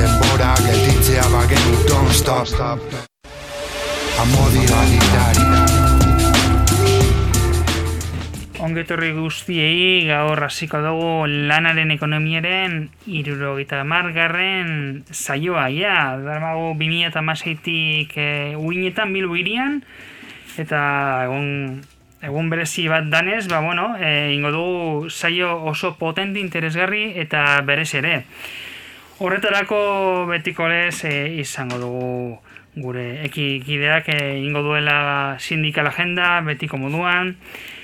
Denbora gelditzea bagenu, don't stop. Amodi agitari. Ongetorri guztiei gaur hasiko dugu lanaren ekonomiaren irurogeita margarren saioa, ja, darmago 2008-tik e, uinetan bilbo irian, eta egun, egun berezi bat danez, ba, bueno, e, ingo dugu saio oso potente interesgarri eta berez ere. Horretarako betiko lez e, izango dugu gure ekikideak e, ingo duela sindikal agenda, betiko moduan,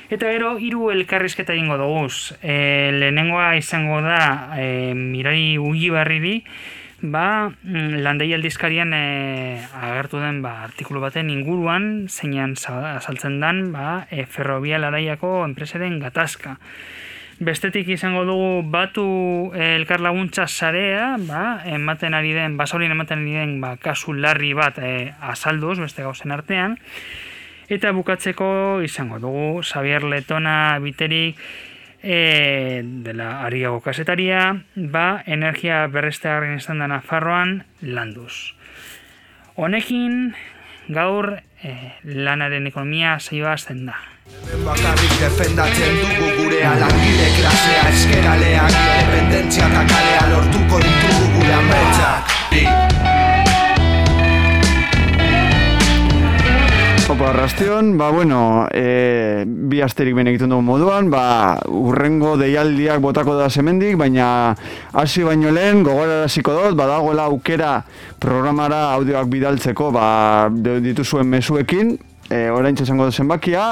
Eta gero, hiru elkarrizketa egingo dugu. E, lehenengoa izango da e, Mirari Ugi Barriri, ba, mm, landei aldizkarian e, agertu den ba, artikulu baten inguruan, zeinan azaltzen den ba, e, ferrobial araiako enpresaren gatazka. Bestetik izango dugu batu elkar laguntza sarea, ba, ematen ari den, basaurien ematen ari den ba, kasu larri bat e, azalduz, beste gauzen artean, Eta bukatzeko izango dugu Xavier Letona biterik e, dela ariago kasetaria, ba, energia berrestearen izan da Nafarroan landuz. Honekin, gaur e, lanaren ekonomia saioa azten da. Bakarrik defendatzen dugu gure alangile klasea eskeraleak Independentzia eta kalea lortuko ditugu gure ametsak Opa, arrastion, ba, bueno, e, bi asterik bene egiten dugu moduan, ba, urrengo deialdiak botako da semendik, baina hasi baino lehen, gogora hasiko dut, badagoela aukera programara audioak bidaltzeko, ba, dituzuen mesuekin, e, orain txesango da zenbakia,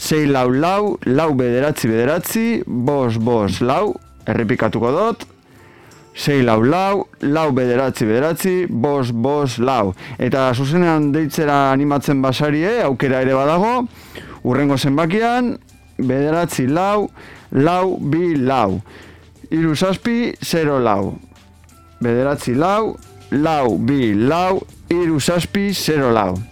6 lau lau, lau bederatzi bederatzi, bos bos lau, errepikatuko dut, sei lau lau, lau bederatzi bederatzi, bos bos lau. Eta zuzenean deitzera animatzen basarie, aukera ere badago, urrengo zenbakian, bederatzi lau, lau bi lau. Iru zazpi, zero lau. Bederatzi lau, lau bi lau, iru zazpi, zero lau.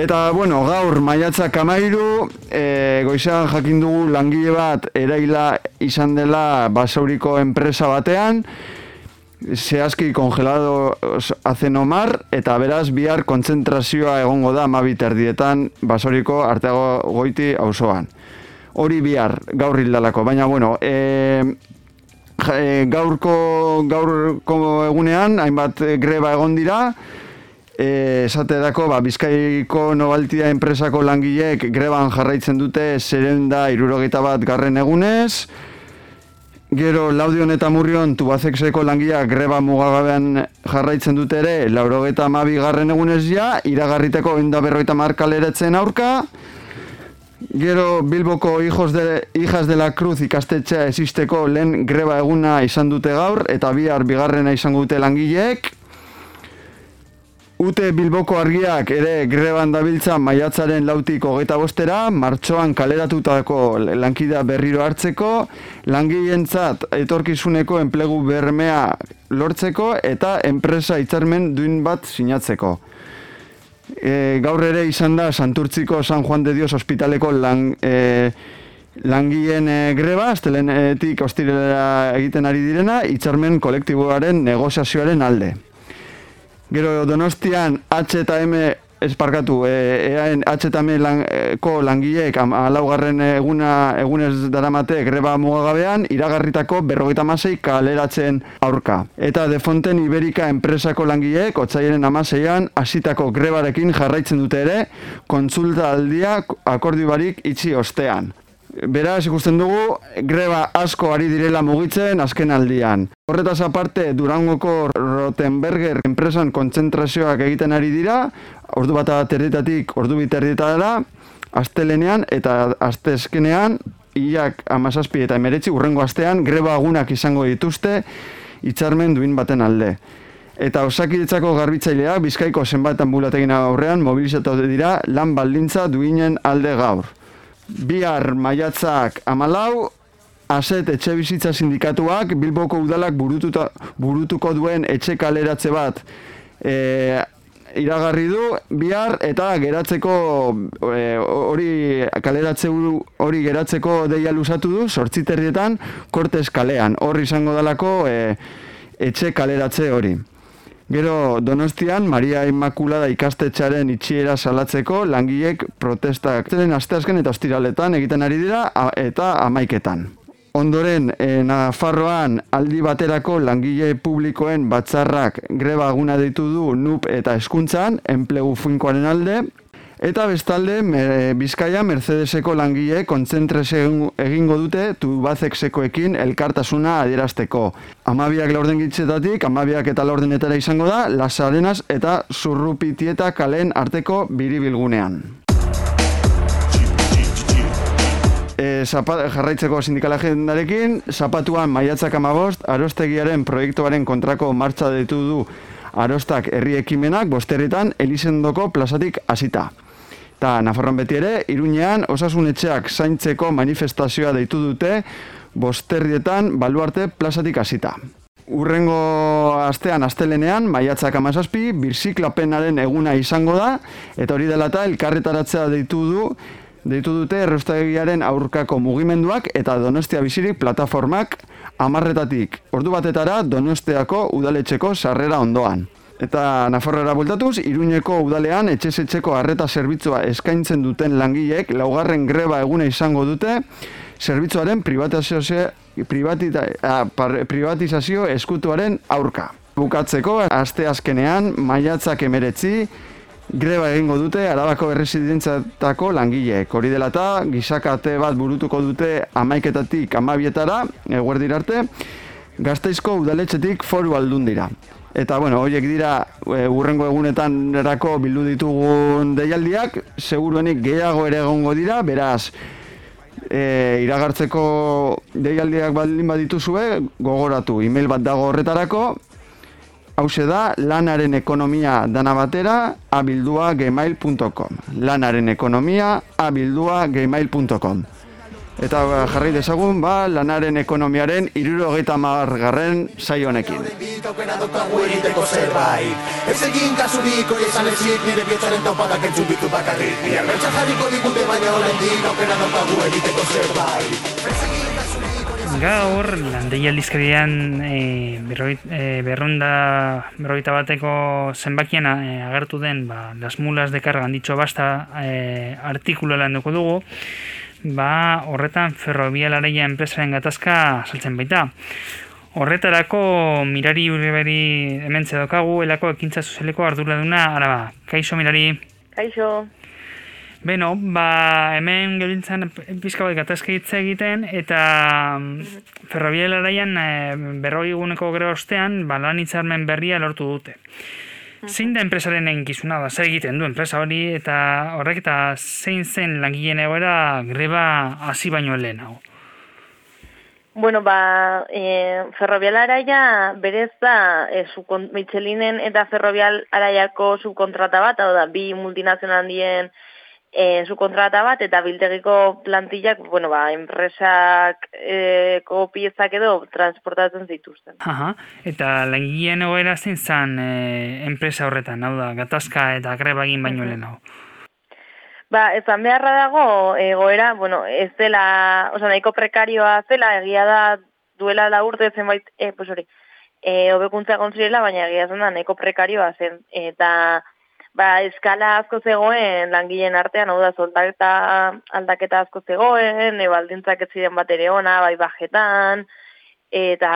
Eta, bueno, gaur maiatzak amairu, e, goizan jakin dugu langile bat eraila izan dela basauriko enpresa batean, zehazki kongelado azenomar, eta beraz bihar kontzentrazioa egongo da mabit erdietan basauriko arteago goiti auzoan. Hori bihar, gaur hildalako, baina, bueno, e, gaurko, gaurko egunean, hainbat greba egon dira, Esate dako, ba, Bizkaiko Nobaltia enpresako langileek greban jarraitzen dute zerenda irurogeita bat garren egunez. Gero, Laudion eta Murrion Tubazexeko langileak greba mugagabean jarraitzen dute ere, laurogeita amabi garren egunez ja, iragarriteko enda berroita markaleretzen aurka. Gero, Bilboko hijos de, hijas de la cruz ikastetxea esisteko lehen greba eguna izan dute gaur, eta bihar bigarrena izango dute langileek. Ute Bilboko argiak ere greban dabiltza maiatzaren lautik hogeita bostera, martxoan kaleratutako lankida berriro hartzeko, langileentzat etorkizuneko enplegu bermea lortzeko eta enpresa hitzarmen duin bat sinatzeko. E, gaur ere izan da Santurtziko San Juan de Dios Hospitaleko lang, e, langileen e, greba, astelenetik ostirela egiten ari direna, hitzarmen kolektiboaren negoziazioaren alde. Gero Donostian H eta M esparkatu, e, eaen H eta M lanko langileek alaugarren eguna egunez daramate greba mugagabean, iragarritako berrogeita masei kaleratzen aurka. Eta Defonten Iberika enpresako langileek, otzaiaren amaseian, hasitako grebarekin jarraitzen dute ere, kontsulta aldia akordio barik itxi ostean. Beraz, ikusten dugu, greba asko ari direla mugitzen azken aldian. Horretaz aparte, Durangoko Rotenberger enpresan kontzentrazioak egiten ari dira, ordu bat aterditatik ordu biterdita dela, astelenean eta astezkenean, iak amazazpi eta emeretzi, urrengo astean, greba agunak izango dituzte, itxarmen duin baten alde. Eta osakidetzako garbitzaileak bizkaiko zenbat ambulategin aurrean mobilizatu dira lan baldintza duinen alde gaur. Bihar maiatzak amalau, Aset etxe bizitza sindikatuak Bilboko udalak burututa, burutuko duen etxe kaleratze bat e, iragarri du bihar eta geratzeko e, hori kaleratze hori geratzeko deia lusatu du sortziterrietan kortez kalean hor izango dalako e, etxe kaleratze hori. Gero Donostian Maria Immaculada ikastetxaren itxiera salatzeko langilek protestak zeren asteazken eta ostiraletan egiten ari dira eta amaiketan. Ondoren, e, Nafarroan aldi baterako langile publikoen batzarrak greba aguna ditu du NUP eta eskuntzan, enplegu finkoaren alde, eta bestalde, Bizkaia Mercedeseko langile kontzentrese egingo dute tubazeksekoekin elkartasuna adierazteko. Amabiak laurden gitzetatik, amabiak eta laurdenetara izango da, lasarenaz eta zurrupitieta kalen arteko biribilgunean. e, jarraitzeko sindikala jendarekin, zapatuan maiatzak amabost, arostegiaren proiektuaren kontrako martxa ditu du arostak herri ekimenak, bosterritan, elizendoko plazatik hasita. Ta Nafarroan beti ere, Iruñean osasun etxeak zaintzeko manifestazioa deitu dute bosterrietan baluarte plazatik hasita. Urrengo astean astelenean, maiatzak amazazpi, birziklapenaren eguna izango da, eta hori dela eta elkarretaratzea deitu du deitu dute errostagiaren aurkako mugimenduak eta donostia bizirik plataformak amarretatik ordu batetara donostiako udaletxeko sarrera ondoan. Eta Nafarroara bultatuz, Iruñeko udalean etxesetxeko harreta zerbitzua eskaintzen duten langilek laugarren greba eguna izango dute zerbitzuaren privatizazio, privatizazio eskutuaren aurka. Bukatzeko, aste azkenean, maiatzak emeretzi, greba egingo dute Arabako erresidentzatako langileek. Hori dela eta gizakate bat burutuko dute amaiketatik amabietara, eguer arte, gazteizko udaletxetik foru aldun dira. Eta, bueno, horiek dira e, urrengo egunetan erako bildu ditugun deialdiak, seguruenik gehiago ere egongo dira, beraz, e, iragartzeko deialdiak baldin badituzue, gogoratu, email bat dago horretarako, hause da lanaren ekonomia dana batera abildua gmail.com lanaren ekonomia abildua gmail.com eta ba, jarri dezagun ba lanaren ekonomiaren iruro hogeita garren saio honekin. Ez egin kasurik hori esan ezik nire bietzaren taupadak entzun bitu bakarrik Biar bertsa jarriko digute baina horren dik aukera daukagu egiteko zerbait gaur, landei aldizkarian e, e, berronda, berroita bateko zenbakian e, agertu den ba, las mulas de carga handitxo basta e, artikulo lan dugu, ba, horretan ferrobialareia enpresaren gatazka saltzen baita. Horretarako mirari urreberi hementze dokagu, elako ekintza sozialeko arduraduna, araba, kaixo mirari? Kaixo. Beno, ba, hemen gelintzen pizka bat gatazke hitz egiten, eta mm, ferrobiela daian e, berroi guneko gero ostean, ba, lan hitzarmen berria lortu dute. Zein da enpresaren eginkizuna, ba, zer egiten du enpresa hori, eta horrek eta zein zen langileen egoera greba hasi baino lehen hau? Bueno, ba, e, ferrobial araia berez da, e, Michelinen eta ferrobial araiako subkontrata bat, hau da, bi multinazional handien e, zu kontrata bat eta biltegiko plantillak, bueno, ba, enpresak e, piezak edo transportatzen zituzten. Aha, eta langileen egoera zein zan e, enpresa horretan, hau da, gatazka eta greba egin baino lehen hau? Ba, ezan beharra dago, egoera, bueno, ez dela, oza, nahiko prekarioa zela, egia da, duela da urte zenbait, e, pues hori, e, obekuntza gontzirela, baina egia zen da, nahiko prekarioa zen, eta ba, eskala asko zegoen langileen artean, hau da, soldaketa aldaketa asko zegoen, e, baldintzak ez ziren bat ere ona, bai bajetan, eta,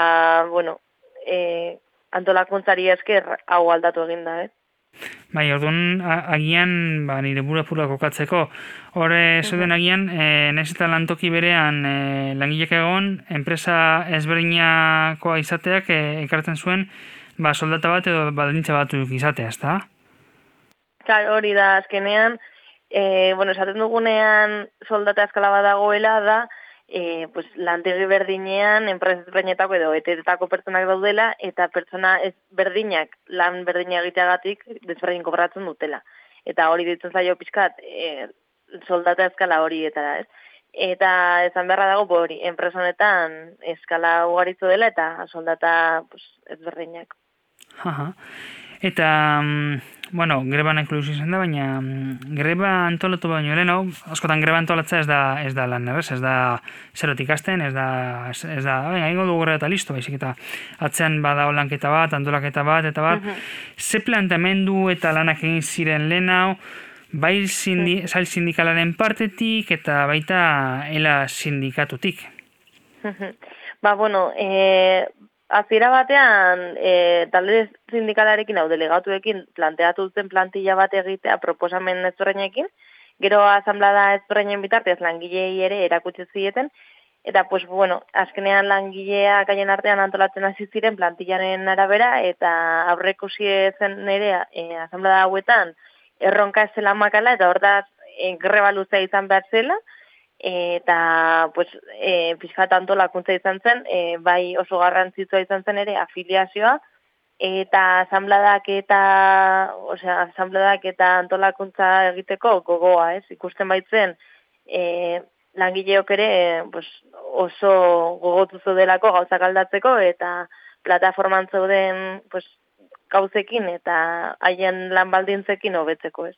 bueno, e, antolakuntzari esker hau aldatu egin da, eh? Bai, orduan agian, ba, nire bura pura kokatzeko, horre zuden agian, e, nahiz eta lantoki berean e, langilek egon, enpresa ezberdinakoa izateak e, ekartzen zuen, ba, soldata bat edo baldintza bat izatea, ez Klar, hori da, azkenean, e, bueno, esaten dugunean soldata eskala badagoela da, e, pues, lantegi berdinean, enpresa ezberdinetako edo etetetako pertsonak daudela, eta pertsona ez berdinak lan berdina egiteagatik desberdin kobratzen dutela. Eta hori ditzen zaio pixkat, e, soldata eskala hori eta da, ez? Eta esan beharra dago, hori, enpresa honetan eskala ugaritzu dela eta soldata pues, ezberdinak. Aha. Eta, mm, bueno, greba inklusi izan da, baina mm, greba antolatu baino lehen, askotan greba antolatza ez da, ez da lan errez, ez da zerotik asten, ez da, ez, da, baina, ingo dugu eta listo, baizik eta atzean bada lanketa bat, antolaketa bat, eta bat, mm ze planteamendu eta lanak egin ziren lehen hau, bai sindi, zail sindikalaren partetik eta baita ela sindikatutik. ba, bueno, e, Aziera batean, e, talde sindikalarekin hau delegatuekin planteatu duten plantilla bat egitea proposamen ezberreinekin, gero asamblada ezberreinen bitartez langilei ere erakutsi zieten, eta pues bueno, azkenean langilea gaien artean antolatzen hasi ziren plantillaren arabera, eta aurreko zen ere e, asamblada hauetan erronka zela makala, eta hortaz e, greba luzea izan behar zela, eta pues eh pizkat antolakuntza izan zen, e, bai oso garrantzitsua izan zen ere afiliazioa eta asambladak eta, osea, asambladak eta antolakuntza egiteko gogoa, ez? Ikusten baitzen eh langileok ere pues, oso gogotuzo delako gauzak aldatzeko eta plataforman zeuden pues gauzekin eta haien lan baldintzekin hobetzeko, ez?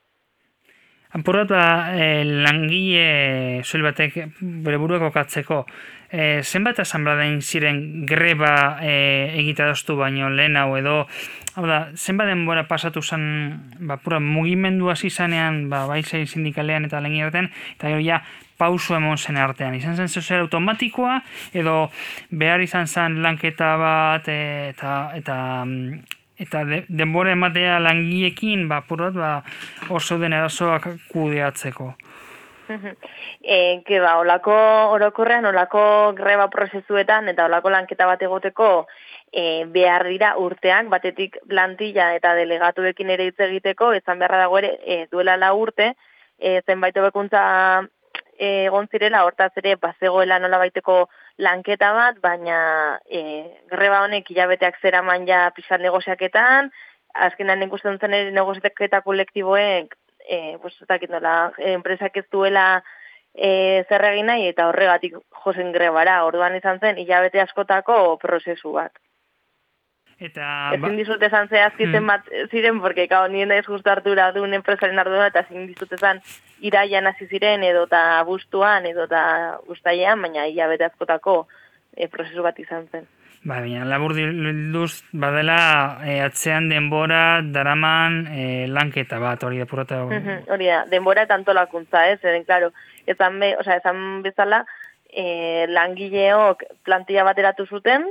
Apurrat ba, e, langile zuel batek bere buruak okatzeko. E, zenbat asambladain ziren greba e, egita doztu baino lehen hau edo, hau da, zenbat denbora pasatu zen ba, pura mugimendu hasi zanean ba, baizai sindikalean eta lehen artean, eta gero ja pauso emon zen artean. Izan zen zer automatikoa edo behar izan zen lanketa bat eta, eta eta de, denbora ematea langiekin ba, purot, ba, oso den erasoak kudeatzeko. e, ke ba, olako orokorrean, olako greba prozesuetan eta olako lanketa bat egoteko e, behar dira urtean, batetik plantilla eta delegatuekin ere hitz egiteko, ezan beharra dago ere e, duela la urte, e, zenbait bekuntza egon zirela, hortaz ere, bazegoela nola baiteko lanketa bat, baina e, greba honek hilabeteak zera ja pixat negoziaketan, azkenan ikusten zen ere negoziaketa kolektiboek, e, pues, nola, enpresak ez duela e, zer egin nahi, eta horregatik josen grebara, orduan izan zen hilabete askotako prozesu bat. Eta... Ezin ba... dizut esan zehazkiten hmm. bat ziren, porque kao nien ez justu hartura duen enpresaren ardura, eta ezin dizut esan iraian hasi ziren, edo eta bustuan, edo ustaian, baina ia bete askotako e, prozesu bat izan zen. Ba, baina, labur dilduz, badela, e, atzean denbora, daraman, e, lanketa bat, hori da purata. hori da, denbora eta antolakuntza, ez, eden, klaro, ezan, be, o sea, ezan bezala, e, langileok plantilla bateratu zuten,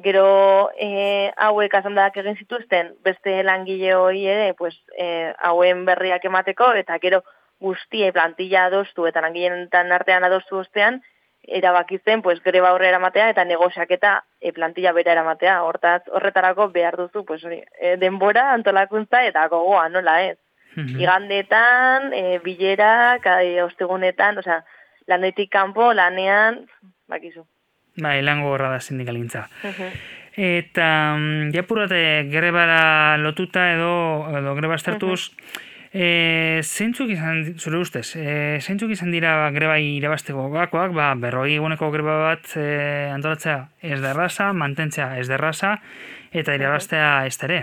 Gero e, hauek azandak egin zituzten beste langile hori ere, pues, e, hauen berriak emateko, eta gero guztie plantilla adostu eta langileen artean adostu ostean, erabakitzen, pues, greba horre eramatea eta negoziak eta e, plantilla bera eramatea. Hortaz, horretarako behar duzu, pues, e, denbora, antolakuntza eta gogoa, nola ez? Mm Igandetan, e, bilerak, e, ostegunetan, osea, lanetik kanpo, lanean, bakizu. Bai, lango horra da sindikalintza. Eta, mm, japurate, grebara lotuta edo, edo greba estartuz, e, zeintzuk izan, zure ustez, e, zeintzuk izan dira greba irabasteko gakoak, ba, berroi eguneko greba bat e, antolatzea ez derraza, mantentzea ez derraza, eta irabastea ez tere.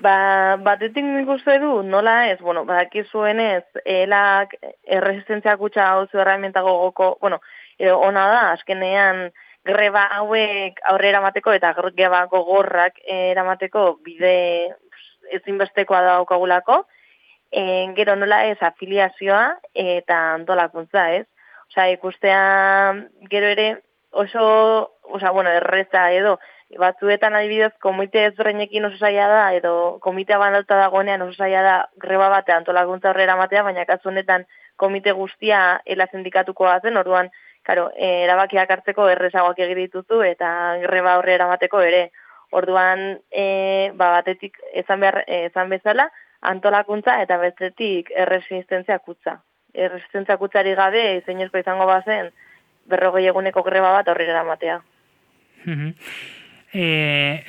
Ba, batetik nik uste du, nola ez, bueno, badaki zuen ez, elak erresistentzia kutsa hau zu gogoko, bueno, edo ona da, azkenean greba hauek aurrera mateko eta greba gogorrak eramateko bide ezinbestekoa daukagulako, e, gero nola ez afiliazioa eta antolakuntza ez. Osa, ikustea gero ere oso, osa, bueno, erreza edo, batzuetan adibidez komite ezberreinekin oso zaila da, edo komitea bandalta dagoenean oso zaila da greba batea antolakuntza horrera matea, baina kasu honetan komite guztia ela sindikatukoa zen, orduan, Claro, eh, erabakiak hartzeko errezagoak egin eta greba aurre eramateko ere. Orduan, e, ba, batetik ezan, behar, ezan bezala, antolakuntza eta bestetik erresistentzia kutza. Erresistentzia kutzari gabe, izainerko izango bazen, berrogei eguneko greba bat aurrera eramatea. E,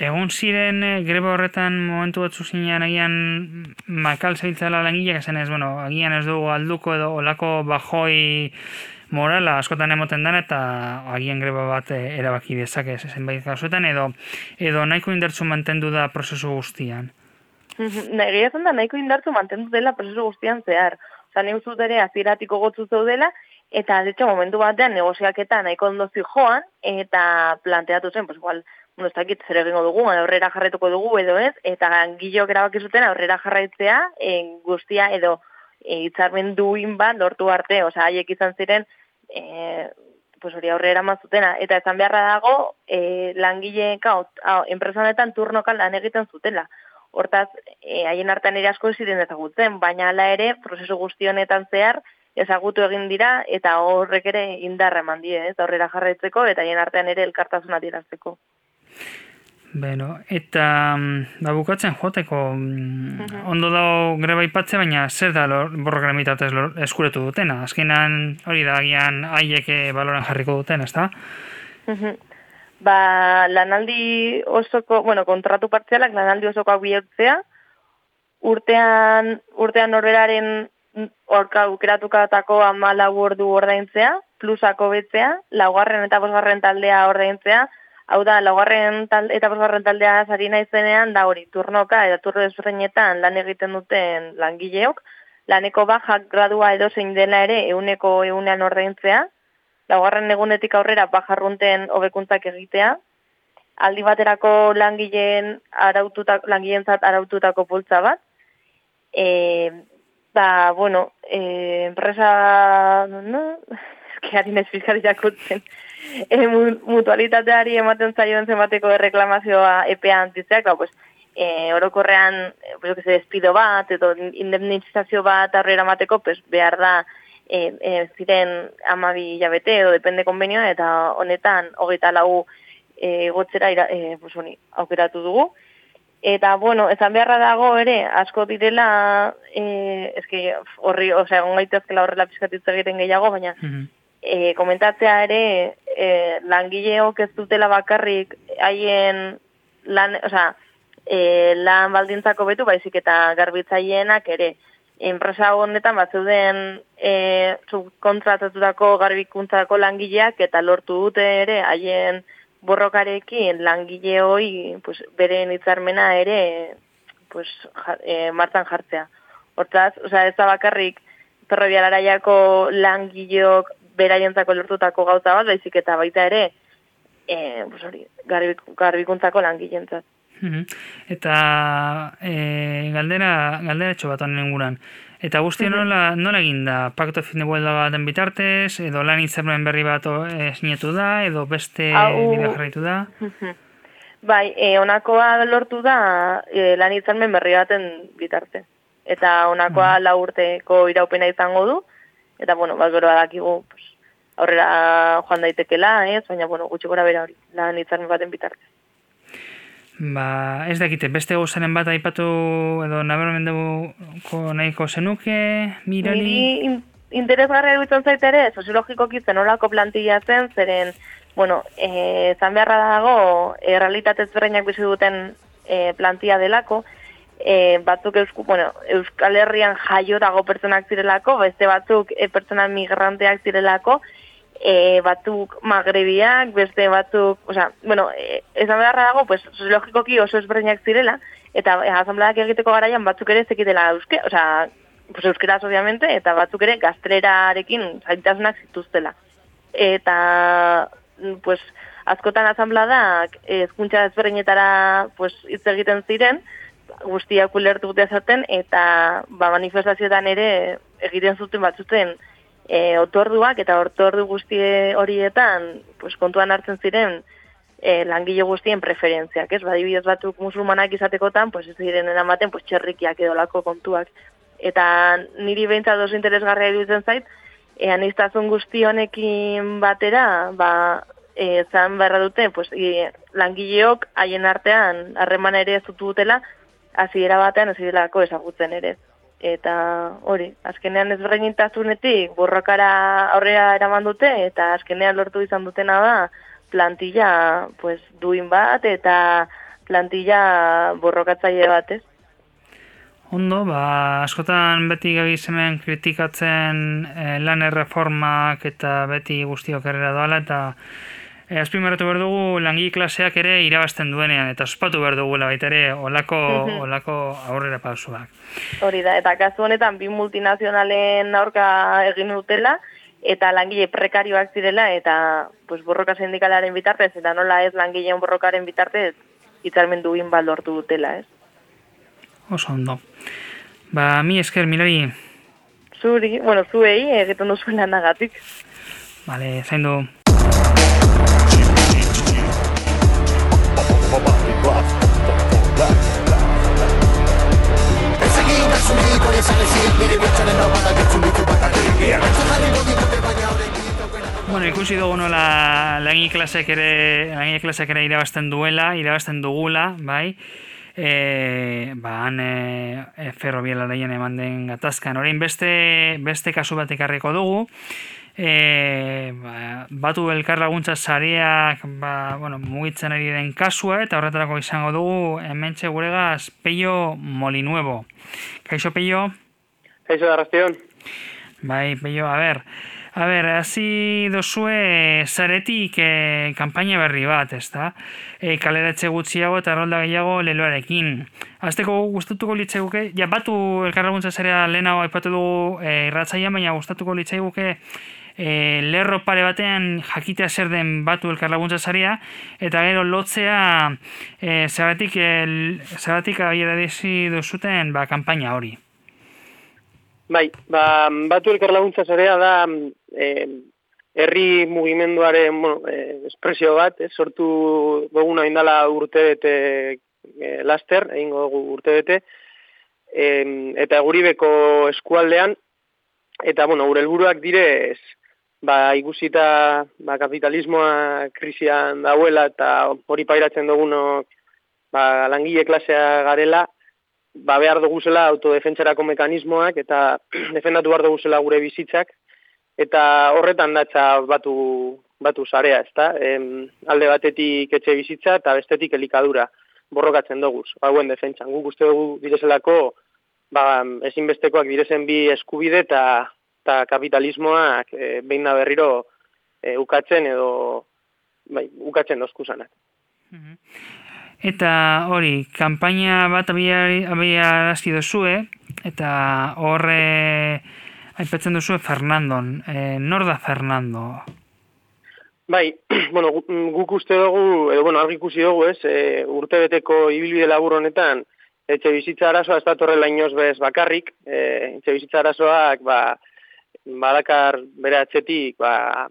egun ziren greba horretan momentu batzu zinean agian makal zailtzala langileak esan ez, bueno, agian ez dugu alduko edo olako bajoi morala askotan emoten dan eta agian greba bat e, erabaki dezake zenbait kasuetan edo edo nahiko indartzu mantendu da prozesu guztian. Nahi esan da nahiko indartzu mantendu dela prozesu guztian zehar. Osa, nahi ere aziratiko gotzu zaudela, eta, de momentu batean negoziaketa nahiko ondozi joan, eta planteatu zen, pues, igual, ez dakit zer egingo dugu, aurrera jarraituko dugu edo ez, eta gilok erabaki zuten aurrera jarraitzea en, guztia edo e, itzarmen duin bat lortu arte, osea, haiek izan ziren, e, pues hori aurrera mazutena, eta ezan beharra dago, e, langile, kao, enpresanetan turnokan lan egiten zutela. Hortaz, e, haien hartan ere asko ziren ezagutzen, baina ala ere, prozesu guztionetan zehar, ezagutu egin dira, eta horrek ere indarra eman die, ez, aurrera jarraitzeko, eta haien artean ere elkartasuna dirazteko. Beno, eta mm, ba, bukatzen joteko mm, ondo dago greba ipatze, baina zer da lor, borrokramitatez eskuretu dutena? Azkenan hori da agian haiek baloran jarriko duten, ez da? ba, lanaldi osoko, bueno, kontratu partzialak lanaldi osoko bihurtzea, urtean, urtean norberaren orka ukeratukatako amala ordu ordaintzea, plusako betzea, laugarren eta bosgarren taldea ordaintzea, Hau da, laugarren tal, eta bosgarren taldea zari naizenean, da hori, turnoka eta turro desberdinetan lan egiten duten langileok, laneko bajak gradua edo zein dela ere euneko eunean ordaintzea, laugarren egunetik aurrera bajarrunten hobekuntzak egitea, aldi baterako langileen araututak, langileentzat araututako pultza bat, e, ba, bueno, e, enpresa, no, no, eski harin e, mutualitateari ematen zaioen zenbateko erreklamazioa EPA antitzeak, ba, pues, e, orokorrean, pues, que se despido bat, edo indemnizazio bat arrera mateko, pues, behar da, e, e, ziren amabi jabete, edo depende konbenioa, eta honetan, hogeita lau e, gotzera ira, e, pues, honi, aukeratu dugu. Eta, bueno, ezan beharra dago ere, asko direla, e, eski, horri, osea, egon gaitezkela horrela pizkatitza egiten gehiago, baina, mm e, komentatzea ere e, langileok ez dutela bakarrik haien lan, oza, e, lan baldintzako betu baizik eta garbitzaienak ere enpresa honetan bat zeuden e, kontratatutako garbikuntzako langileak eta lortu dute ere haien borrokarekin langile hoi pues, beren hitzarmena ere pues, ja, e, martzan jartzea. Hortaz, oza, ez da bakarrik ferrobialaraiako langileok beraientzako lortutako gauza bat, baizik eta baita ere, e, pues hori, garbikuntzako langilentzat. Eta e, galdera, galdera etxo bat honen inguran. Eta guzti nola, nola egin da? Pakto fin de baten bitartez, edo lan itzermen berri bat esinetu da, edo beste bidea jarraitu da? Bai, e, onakoa lortu da e, lan itzermen berri baten bitarte. Eta onakoa mm. la urteko iraupena izango du, eta bueno, bat gero adakigu, pues, aurrera joan daitekela, ez? Baina, bueno, gutxi gora bera hori, lan itzarmen baten bitarte. Ba, ez dakite, beste gozaren bat aipatu edo nabarmenduko nahiko zenuke, mirali? Niri interesgarra eruditzen zaite ere, soziologiko kitzen olako plantilla zen, zeren, bueno, e, zan beharra dago, e, realitatez berreinak bizi duten e, plantilla delako, e, batzuk eusku, bueno, Euskal Herrian jaio dago pertsonak zirelako, beste batzuk e, pertsona migranteak zirelako, e, batzuk magrebiak, beste batzuk, sea, bueno, e, esan beharra dago, pues, logikoki oso ezberdinak zirela, eta e, asambleak egiteko garaian batzuk ere zekitela euske, sea, pues, euskeraz, obviamente, eta batzuk ere gaztrerarekin zaitasunak zituztela. Eta, pues, askotan asamladak ezkuntza ezberdinetara pues, hitz egiten ziren, guztiak ulertu dezaten, eta ba, manifestazioetan ere egiten zuten batzuten e, otorduak eta otordu guzti horietan pues, kontuan hartzen ziren e, langile guztien preferentziak, ez? Badibidez batzuk musulmanak izatekotan, pues ez ziren eramaten pues, txerrikiak edo lako kontuak. Eta niri behintzat oso interesgarria iruditzen zait, e, anistazun guzti honekin batera, ba, e, zan beharra dute, pues, e, langileok haien artean harreman ere ez dutela, hasiera batean ez ezagutzen ere. eta hori, azkenean ezberdintasunetik borrokara aurrera eraman dute eta azkenean lortu izan dutena da plantilla pues, duin bat eta plantilla borrokatzaile bat, ez? Ondo, ba, askotan beti gabiz hemen kritikatzen eh, lan erreformak eta beti guztiok errera doala eta E, azpimarratu behar dugu langi klaseak ere irabazten duenean, eta ospatu behar dugu baita ere olako, olako aurrera pausuak. Hori da, eta kasu honetan bi multinazionalen aurka egin dutela, eta langile prekarioak zirela, eta pues, borroka sindikalaren bitartez, eta nola ez langileen borrokaren bitartez, itzarmen duin baldortu dutela, ez? Oso ondo. Ba, mi esker, milari. Zuri, bueno, zuei, egiten duzuen lanagatik. Vale, zain du. Bueno, ikusi dugu nola lagin klasek ere, lagin klasek ere irabazten duela, irabazten dugula, bai? E, ba, han e, e, ferrobiela eman den gatazkan. Horein beste, beste kasu bat ekarriko dugu, e, ba, batu elkar laguntza sareak ba, bueno, mugitzen ari den kasua eta horretarako izango dugu hementxe guregaz Peio Molinuevo. Kaixo Peio? Kaixo da Rastion. Bai, Peio, a ber, a ber, hasi dozue zaretik e, kanpaina berri bat, ez da? E, kaleratze gutxiago eta rolda gehiago leloarekin. Azteko gustatuko litzeguke, ja batu elkarraguntza zarea lehenago aipatu dugu e, irratzaian, baina gustatuko litzeguke e, lerro pare batean jakitea zer den batu elkarlaguntza zaria, eta gero lotzea e, zeratik, el, zeratik duzuten ba, kampaina hori. Bai, ba, batu elkarlaguntza zarea da e, herri mugimenduaren bueno, e, espresio bat, e, sortu goguna indala urte bete e, laster, egin gogu urte bete, e, eta guribeko eskualdean, eta, bueno, gure helburuak direz, ba, ikusita ba, kapitalismoa krisian dauela eta hori pairatzen dugunok ba, langile klasea garela, ba, behar dugu zela autodefentsarako mekanismoak eta defendatu behar dugu zela gure bizitzak, eta horretan datza batu, batu zarea, ezta? Em, alde batetik etxe bizitza eta bestetik elikadura borrokatzen dugu, hauen defentsan. Guk uste dugu direzelako, ba, ezinbestekoak direzen bi eskubide eta eta kapitalismoak e, behin da berriro e, ukatzen edo bai, ukatzen dozkusanak. Mhm. Eta hori, kanpaina bat abia arazki duzue, eta horre aipatzen duzue Fernandon. E, nor da Fernando? Bai, bueno, guk uste dugu, edo bueno, argi ikusi dugu ez, e, urte beteko ibilbide labur honetan, etxe bizitza arazoa ez da torrela inoz bez bakarrik, e, etxe bizitza arazoak, ba, badakar bere atzetik ba,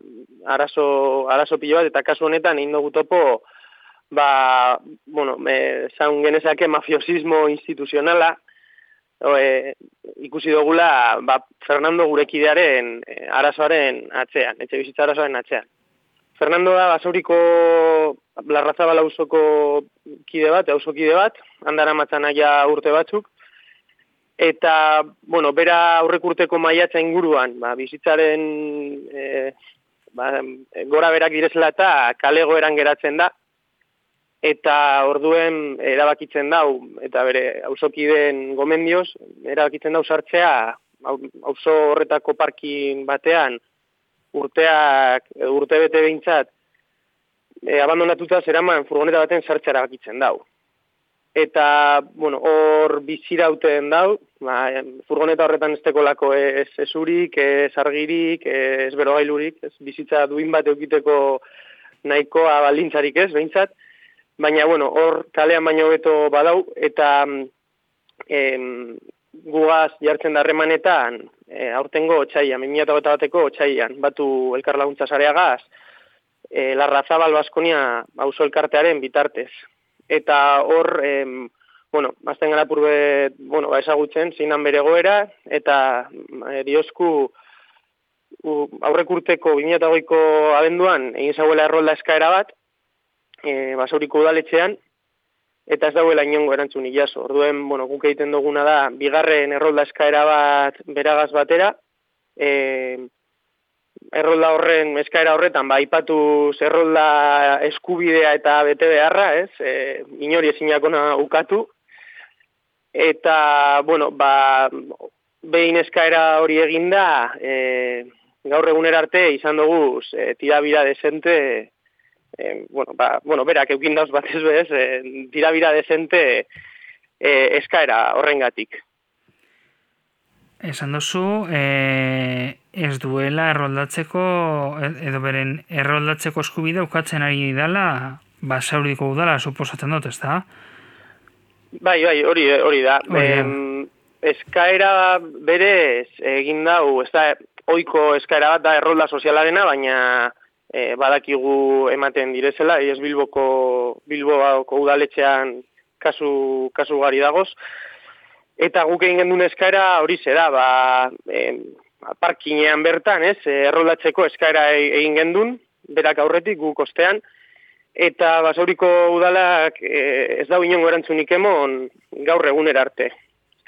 arazo, arazo pilo bat, eta kasu honetan egin dugu topo ba, bueno, me, zaun genezake mafiosismo instituzionala, e, ikusi dugula ba, Fernando gurekidearen e, arazoaren atzean, etxe bizitza arazoaren atzean. Fernando da basauriko larrazabala usoko kide bat, auzo kide bat, handara matzanaia urte batzuk, eta, bueno, bera aurrekurteko maiatza inguruan, ba, bizitzaren e, ba, gora berak direzela eta kalego eran geratzen da, eta orduen erabakitzen dau, eta bere hausokideen gomendioz, erabakitzen dau sartzea, auzo horretako parkin batean, urteak, urte bete behintzat, e, abandonatuta zeraman furgoneta baten sartzea erabakitzen dau. Eta, bueno, hor bizirauten dau, ba, furgoneta horretan ez tekolako ez esurik, ez argirik, ez berogailurik, ez bizitza duin bat eukiteko nahikoa baldintzarik ez, behintzat, baina, bueno, hor kalean baino beto badau, eta em, gugaz jartzen darremanetan, e, aurtengo otxaian, 2008 bateko otxaian, batu elkar laguntza zareagaz, e, larrazabal baskonia hauzo elkartearen bitartez. Eta hor, em, bueno, azten gara purbe, bueno, ba, esagutzen, zeinan bere goera, eta e, diosku aurrekurteko 2008ko abenduan egin zauela errolda eskaera bat, e, basauriko udaletxean, eta ez dauela inongo erantzunik jaso. Orduen, bueno, guk egiten duguna da, bigarren errolda eskaera bat beragaz batera, e, errolda horren eskaera horretan, ba, ipatu errolda eskubidea eta bete beharra, ez, e, inori ezinakona ukatu, eta, bueno, ba, behin eskaera hori eginda, e, gaur egunera arte izan dugu e, tirabira desente, e, bueno, ba, bueno, berak eukin dauz batez bez, e, tirabira desente e, eskaera horrengatik. Esan duzu, e, ez duela erroldatzeko, edo beren erroldatzeko eskubide ukatzen ari dela, basauriko udala, suposatzen dut, ez da? Bai, bai, hori, hori da. Hori eskaera berez egin dau, ez da, oiko eskaera bat da errolda sozialarena, baina e, badakigu ematen direzela, ez Bilboko, Bilboko udaletxean kasu, kasu gari dagoz. Eta guk egin gendun eskaera hori zera, ba, e, parkinean bertan, ez, erroldatzeko eskaera e, egin gendun, berak aurretik guk ostean, eta basauriko udalak e, ez da inongo erantzunik emon gaur egunera arte.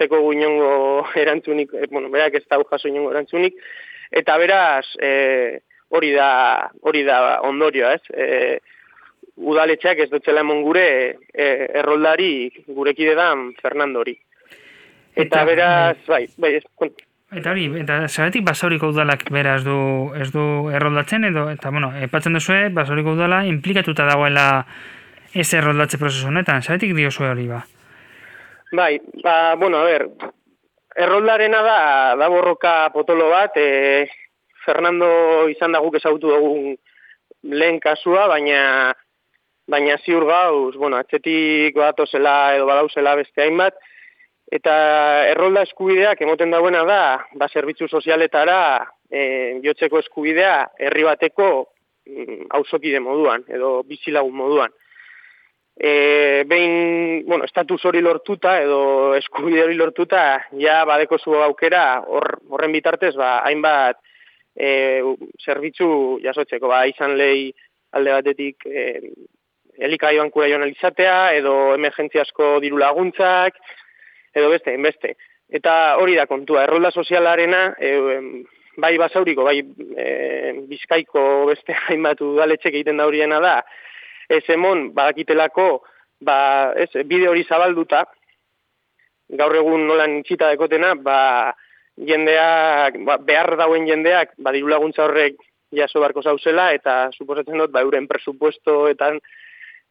Teko guinongo erantzunik, e, bueno, berak ez da jaso inongo erantzunik, eta beraz, e, hori da, hori da ondorioa, ez? E, udaletxeak ez dutzela emon gure e, erroldari gurekide da Fernandori. Eta, eta beraz, bai, bai, ez, Eta hori, eta zeratik basauriko udalak beraz du, ez du erroldatzen edo, eta bueno, epatzen duzue, basauriko udala implikatuta dagoela ez erroldatze prozesu honetan, zeratik dio hori ba? Bai, ba, bueno, a ver, erroldarena da, da borroka potolo bat, e, Fernando izan da guk ezautu dugun lehen kasua, baina baina ziur gauz, bueno, atxetik batozela edo badauzela beste hainbat, eta errolda eskubideak emoten dauena da, ba, zerbitzu sozialetara e, jotzeko eskubidea herri bateko hausokide mm, moduan, edo bizilagun moduan. E, behin, bueno, estatus hori lortuta edo eskubide hori lortuta, ja badeko zu aukera horren bitartez, ba, hainbat e, zerbitzu jasotzeko, ba, izan lehi alde batetik e, elikaioan kura joan alizatea, edo emergentziasko diru laguntzak, edo beste, beste. Eta hori da kontua, errolda sozialarena, e, bai basauriko, bai e, bizkaiko beste hainbat udaletxek egiten da horiena da, ez emon, badakitelako, ba, ez, bide hori zabalduta, gaur egun nolan itxita dekotena, ba, jendeak, ba, behar dauen jendeak, ba, laguntza horrek jaso barko zauzela, eta suposatzen dut, ba, euren presupuestoetan,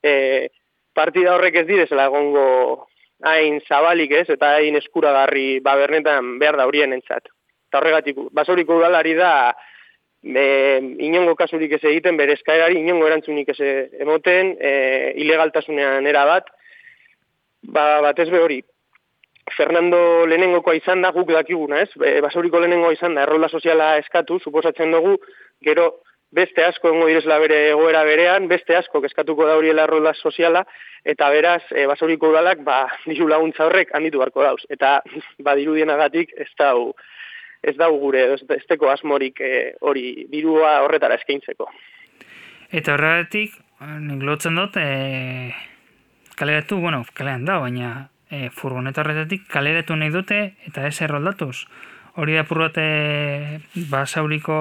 e, partida horrek ez direzela egongo hain zabalik ez, eta hain eskuragarri, ba, bernetan behar da horien entzat. Eta horregatik, basoriko udalari da, e, inongo kasurik ez egiten, bere eskaerari inongo erantzunik ez emoten, e, ilegaltasunean era bat, ba, bat ez hori. Fernando lehenengokoa izan da guk dakiguna, ez? Basauriko lehenengoa izan da, errolda soziala eskatu, suposatzen dugu, gero beste asko engo direzla bere egoera berean, beste asko eskatuko da horiela errolda soziala, eta beraz, e, basauriko udalak, ba, diru laguntza horrek handitu barko dauz. Eta, ba, agatik, ez da, ez da gure ez teko asmorik e, hori dirua horretara eskaintzeko. Eta horretik, nik lotzen dut, e, kaleratu, bueno, kalean da, baina e, furgoneta horretatik kaleratu nahi dute eta ez erroldatuz. Hori da purrote basauriko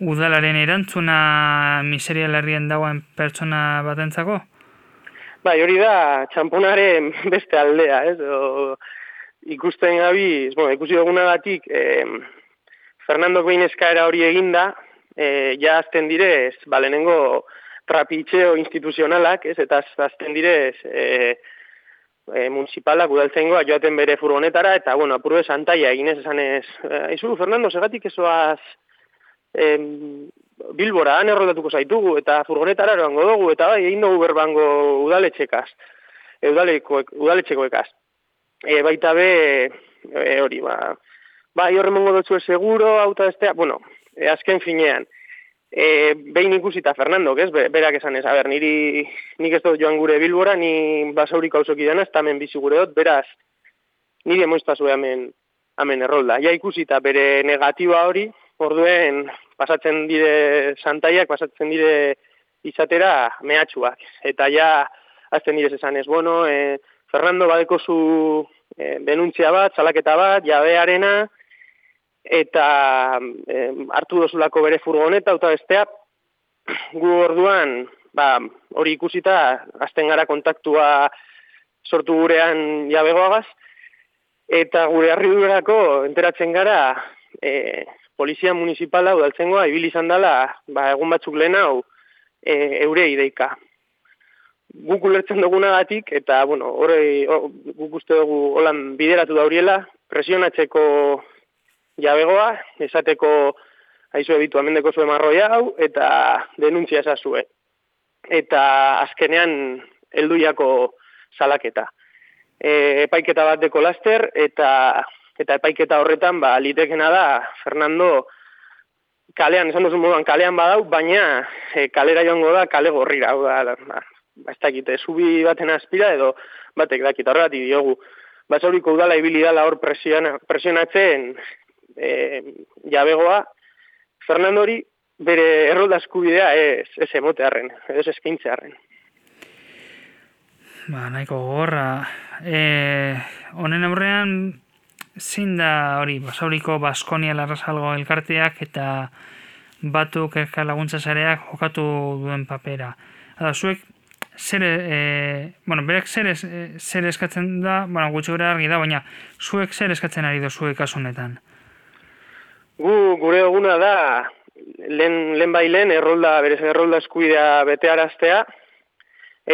udalaren erantzuna miseria larrien dagoen pertsona batentzako? Bai, hori da txamponaren beste aldea, ez? O, ikusten gabi, bueno, ikusi duguna batik, eh, Fernando Behin eskaera hori eginda, eh, ja azten direz, balenengo trapitxeo instituzionalak, ez, eta azten direz, eh, e, municipalak udaltzengoa joaten bere furgonetara, eta, bueno, apurbe santaia eginez esan ez, eh, izu, Fernando, segatik ezoaz eh, Bilbora, han errotatuko zaitugu, eta furgonetara eroango dugu, eta bai, egin dugu berbango udaletxekaz, udaletxekoekaz. E, baita be e, hori ba bai horre mongo dutzu seguro auta estea bueno e, azken finean e, behin ikusita Fernando ez berak esan ez a ber niri nik ez dut joan gure bilbora ni basauriko ausoki dena ez tamen bizi gure dut beraz niri emoizta zu hemen hemen errolda. Ja ikusita bere negatiba hori orduen pasatzen dire santaiak pasatzen dire izatera mehatxuak. Eta ja azten direz esan ez, bueno, e, Fernando badeko zu e, denuntzia bat, salaketa bat, jabearena, eta e, hartu dozulako bere furgoneta, eta bestea, gu orduan, ba, hori ikusita, azten gara kontaktua sortu gurean jabegoagaz, eta gure harri enteratzen gara, e, polizia municipala udaltzengoa ibili izan dela, ba, egun batzuk lehen hau, e, eure ideika. Guk ulertzen dugunagatik eta bueno, hori guk uste dugu holan bideratu da horiela, presionatzeko jabegoa, esateko haizu ebitu amendeko zuen marroi hau, eta denuntzia esazue. Eta azkenean helduiako salaketa. E, epaiketa bat deko laster, eta eta epaiketa horretan, ba, litekena da, Fernando, kalean, esan duzu moduan, kalean badau, baina e, kalera joango da, kale gorrira, hau da, ba, ez dakite, zubi baten aspira, edo batek dakit, horregatik diogu, basauriko udala ibili dala hor presionatzen e, jabegoa, Fernandori bere errolda eskubidea ez, ez emotearen, ez eskaintzearen. Ba, nahiko gorra. E, honen aurrean, zein da hori, basauriko Baskonia larrazalgo elkarteak eta batuk elkar laguntza zareak jokatu duen papera. Hada, zuek, zer, e, bueno, berek zer, es, zer eskatzen da, bueno, gutxi gure argi da, baina zuek zer eskatzen ari da zuek asunetan? Gu, gure eguna da, lehen, lehen bai lehen, errolda, berez errolda eskuidea bete araztea,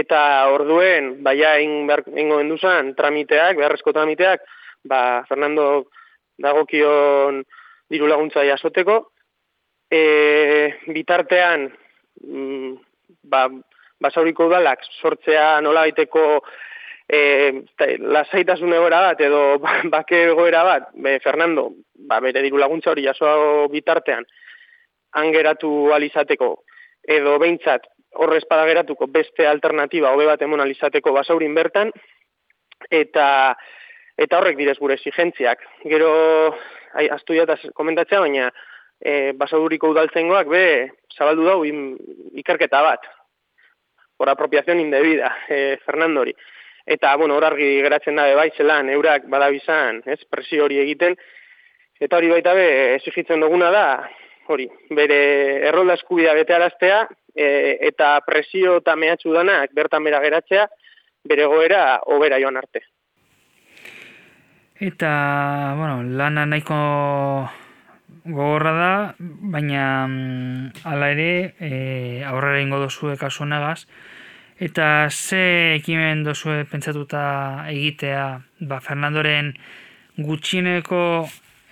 eta orduen, baia ingo enduzan, tramiteak, beharrezko tramiteak, ba, Fernando dagokion diru laguntza jasoteko. E, bitartean, mm, ba, basauriko udalak sortzea nola baiteko e, lasaitasun egoera bat edo bake egoera bat, be, Fernando, ba, bere diru laguntza hori jasoa bitartean, angeratu alizateko, edo behintzat horrez padageratuko beste alternatiba hobe bat emon alizateko basaurin bertan, eta eta horrek direz gure exigentziak. Gero, ai, astu eta komentatzea, baina e, basaduriko udaltzengoak be, zabaldu dau ikerketa bat. Por apropiazion indebida, e, Fernandori. Eta, bueno, hor argi geratzen da bai, zelan, eurak badabizan, ez, presio hori egiten. Eta hori baita be, exigitzen duguna da, hori, bere errolda eskubidea bete araztea, e, eta presio eta mehatxu danak bertan bera geratzea, bere goera, obera joan arte. Eta, bueno, lana nahiko gogorra da, baina mm, hala ere e, aurrera ingo dozue kasu negaz. Eta ze ekimen dozue pentsatuta egitea, ba, Fernandoren gutxineko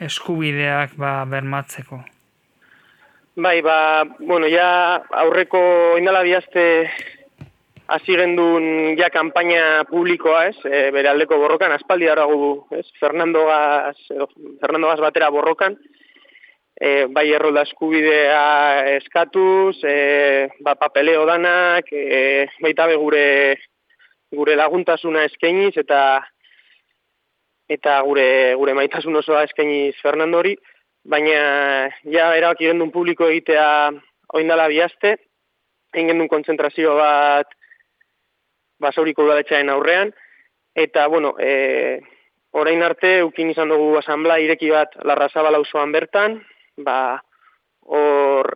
eskubideak ba, bermatzeko? Bai, ba, bueno, ja aurreko indala bihazte hasi gendun ja kanpaina publikoa, ez? E, bere aldeko borrokan aspaldi daragu, ez? Fernando Gas, Fernando Gas batera borrokan. E, bai errolda eskubidea eskatuz, e, ba papeleo danak, e, baita be gure gure laguntasuna eskainiz eta eta gure gure maitasun osoa eskainiz Fernandori, baina ja erabaki gendun publiko egitea oindala bihazte, egin gendun kontzentrazio bat basauriko udaletxaen aurrean, eta, bueno, e, orain arte, ukin izan dugu asamblea ireki bat larra zabala bertan, ba, hor,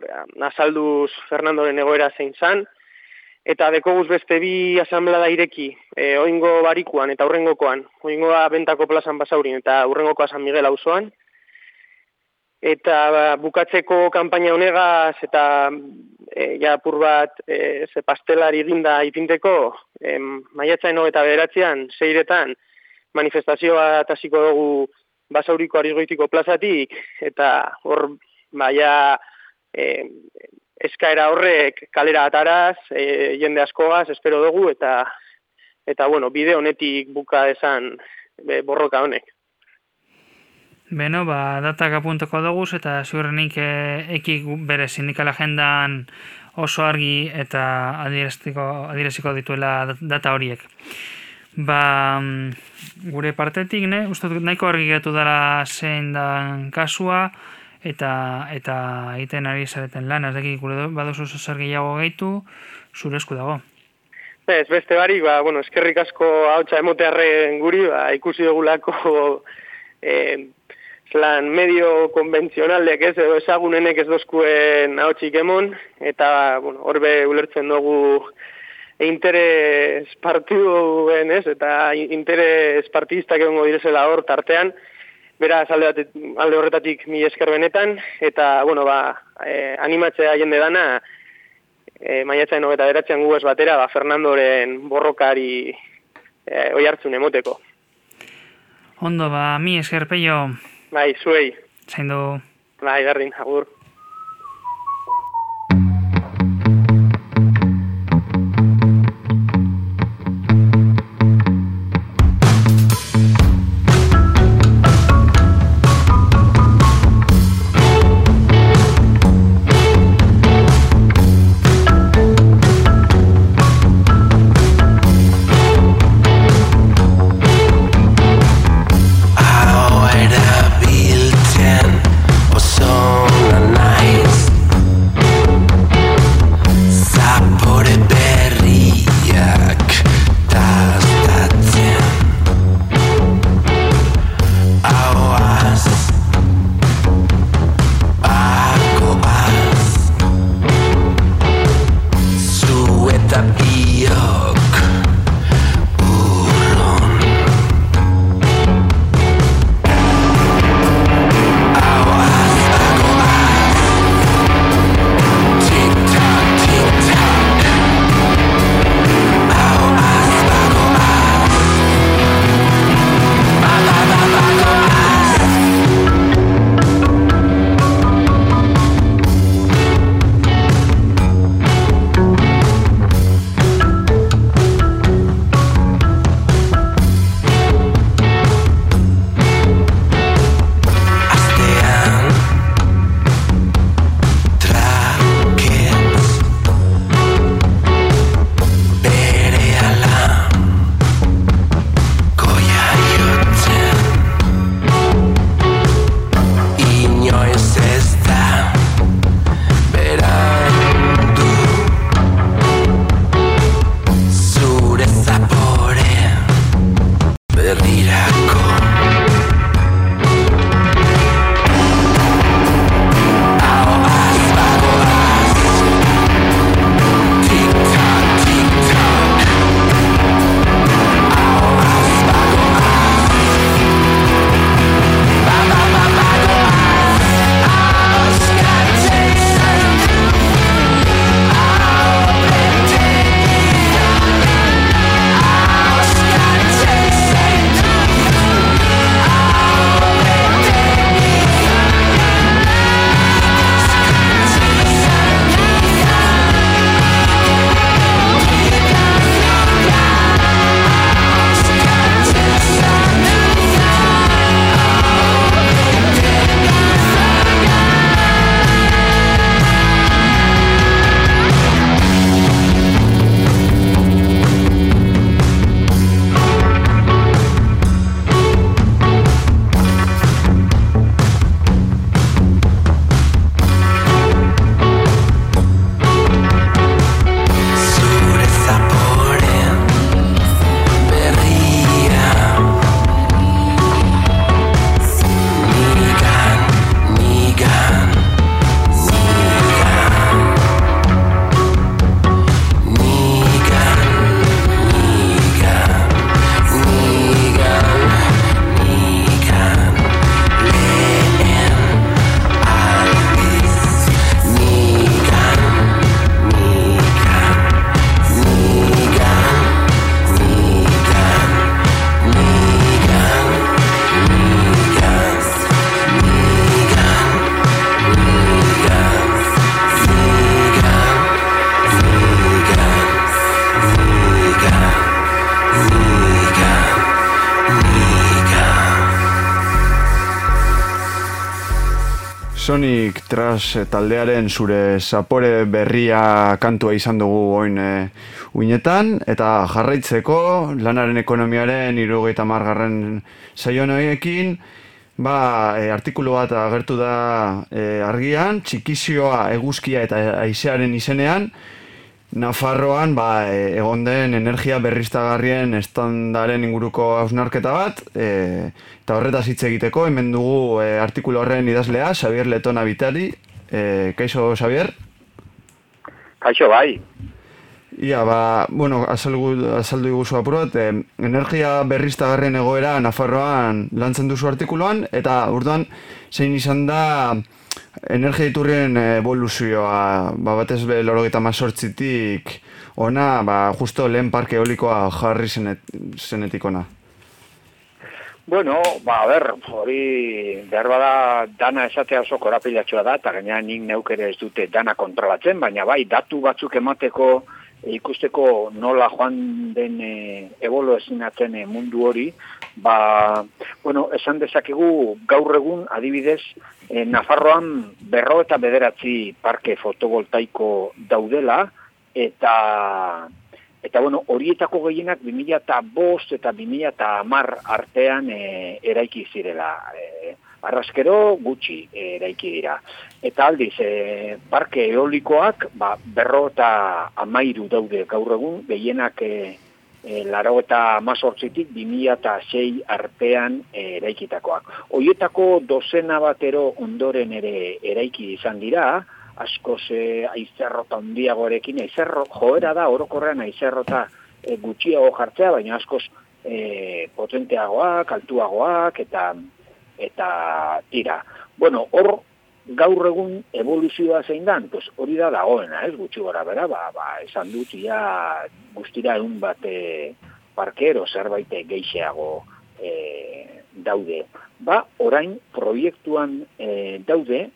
azalduz Fernandoren egoera zein zan, eta dekoguz beste bi asamblea da ireki, e, oingo barikuan eta urrengokoan, oingoa bentako plazan basaurin eta urrengokoa San Miguel auzoan, eta ba, bukatzeko kanpaina honegaz eta e, ja apur bat e, ze pastelari ginda ipinteko e, maiatzaino eta beratzean seiretan manifestazioa hasiko dugu basauriko arizgoitiko plazatik eta hor baia e, eskaera horrek kalera ataraz e, jende askogaz espero dugu eta eta bueno bide honetik buka esan borroka honek Beno, ba, datak apuntako dugu eta ziurrenik e, ekik bere sindikal agendan oso argi eta adieraziko dituela data horiek. Ba, mm, gure partetik, ne, uste nahiko argi geratu dara zein dan kasua eta eta egiten ari zareten lan, ez dakik gure badozu zer gehiago gehitu, zure esku dago. Ez, beste barik, ba, bueno, eskerrik asko hautsa emotearren guri, ba, ikusi dugulako e, lan medio konbentzionalek ez, edo ezagunenek ez dozkuen hautzik emon, eta bueno, horbe ulertzen dugu interes partiduen ez, eta interes partidistak egongo direzela hor tartean, bera alde, alde horretatik mi esker benetan, eta bueno, ba, e, animatzea jende dana, e, maiatzen hogeta beratzean gu ez batera, ba, Fernandoren borrokari e, oi hartzun emoteko. Ondo, ba, mi esker peio. Bai, zuei. Zaindu. Bai, berdin, agur. Sonic Tras taldearen zure zapore berria kantua izan dugu oin e, uinetan, eta jarraitzeko lanaren ekonomiaren irugaita margarren saionoiekin, ba, e, artikulu bat agertu da e, argian, txikizioa eguzkia eta aizearen izenean, Nafarroan ba, e, egon den energia berriztagarrien estandaren inguruko hausnarketa bat, e, eta horretaz hitz egiteko, hemen dugu e, artikulu horren idazlea, Xavier Letona Bitari. E, kaixo, Xavier? Kaixo, bai. Ia, ba, bueno, azaldu, azaldu iguzu apurat, e, energia berriztagarrien egoera Nafarroan lantzen duzu artikuluan, eta urduan, zein izan da, energia iturrien evoluzioa, ba, batez be lorogeta mazortzitik, ona, ba, justo lehen parke eolikoa jarri zenet, zenetik ona. Bueno, ba, a ber, hori behar bada dana esatea oso korapilatxoa da, eta gaina nik neukere ez dute dana kontrolatzen, baina bai, datu batzuk emateko ikusteko nola joan den e, ebolo ezinatzen e, mundu hori, ba, bueno, esan dezakegu gaur egun adibidez, e, Nafarroan berro eta bederatzi parke fotovoltaiko daudela, eta eta bueno, horietako gehienak 2000 eta bost eta 2000 eta amar artean e, eraiki zirela. E, arraskero gutxi eraiki dira. Eta aldiz, e, parke eolikoak, ba, berro eta amairu daude gaur egun, gehienak e, e, laro eta amazortzitik, bimila eta sei artean e, eraikitakoak. Oietako dozena batero ondoren ere eraiki izan dira, askoz e, aizerrota handiagoarekin, aizerro, joera da, orokorrean aizerrota e, gutxiago jartzea, baina askoz e, potenteagoak, altuagoak, eta eta tira. Bueno, hor gaur egun evoluzioa zein dan, pues hori da dagoena, ez, gutxi gora bera, ba, ba, esan dut ja guztira egun bate parkero zerbait geixeago e, daude. Ba, orain proiektuan e, daude,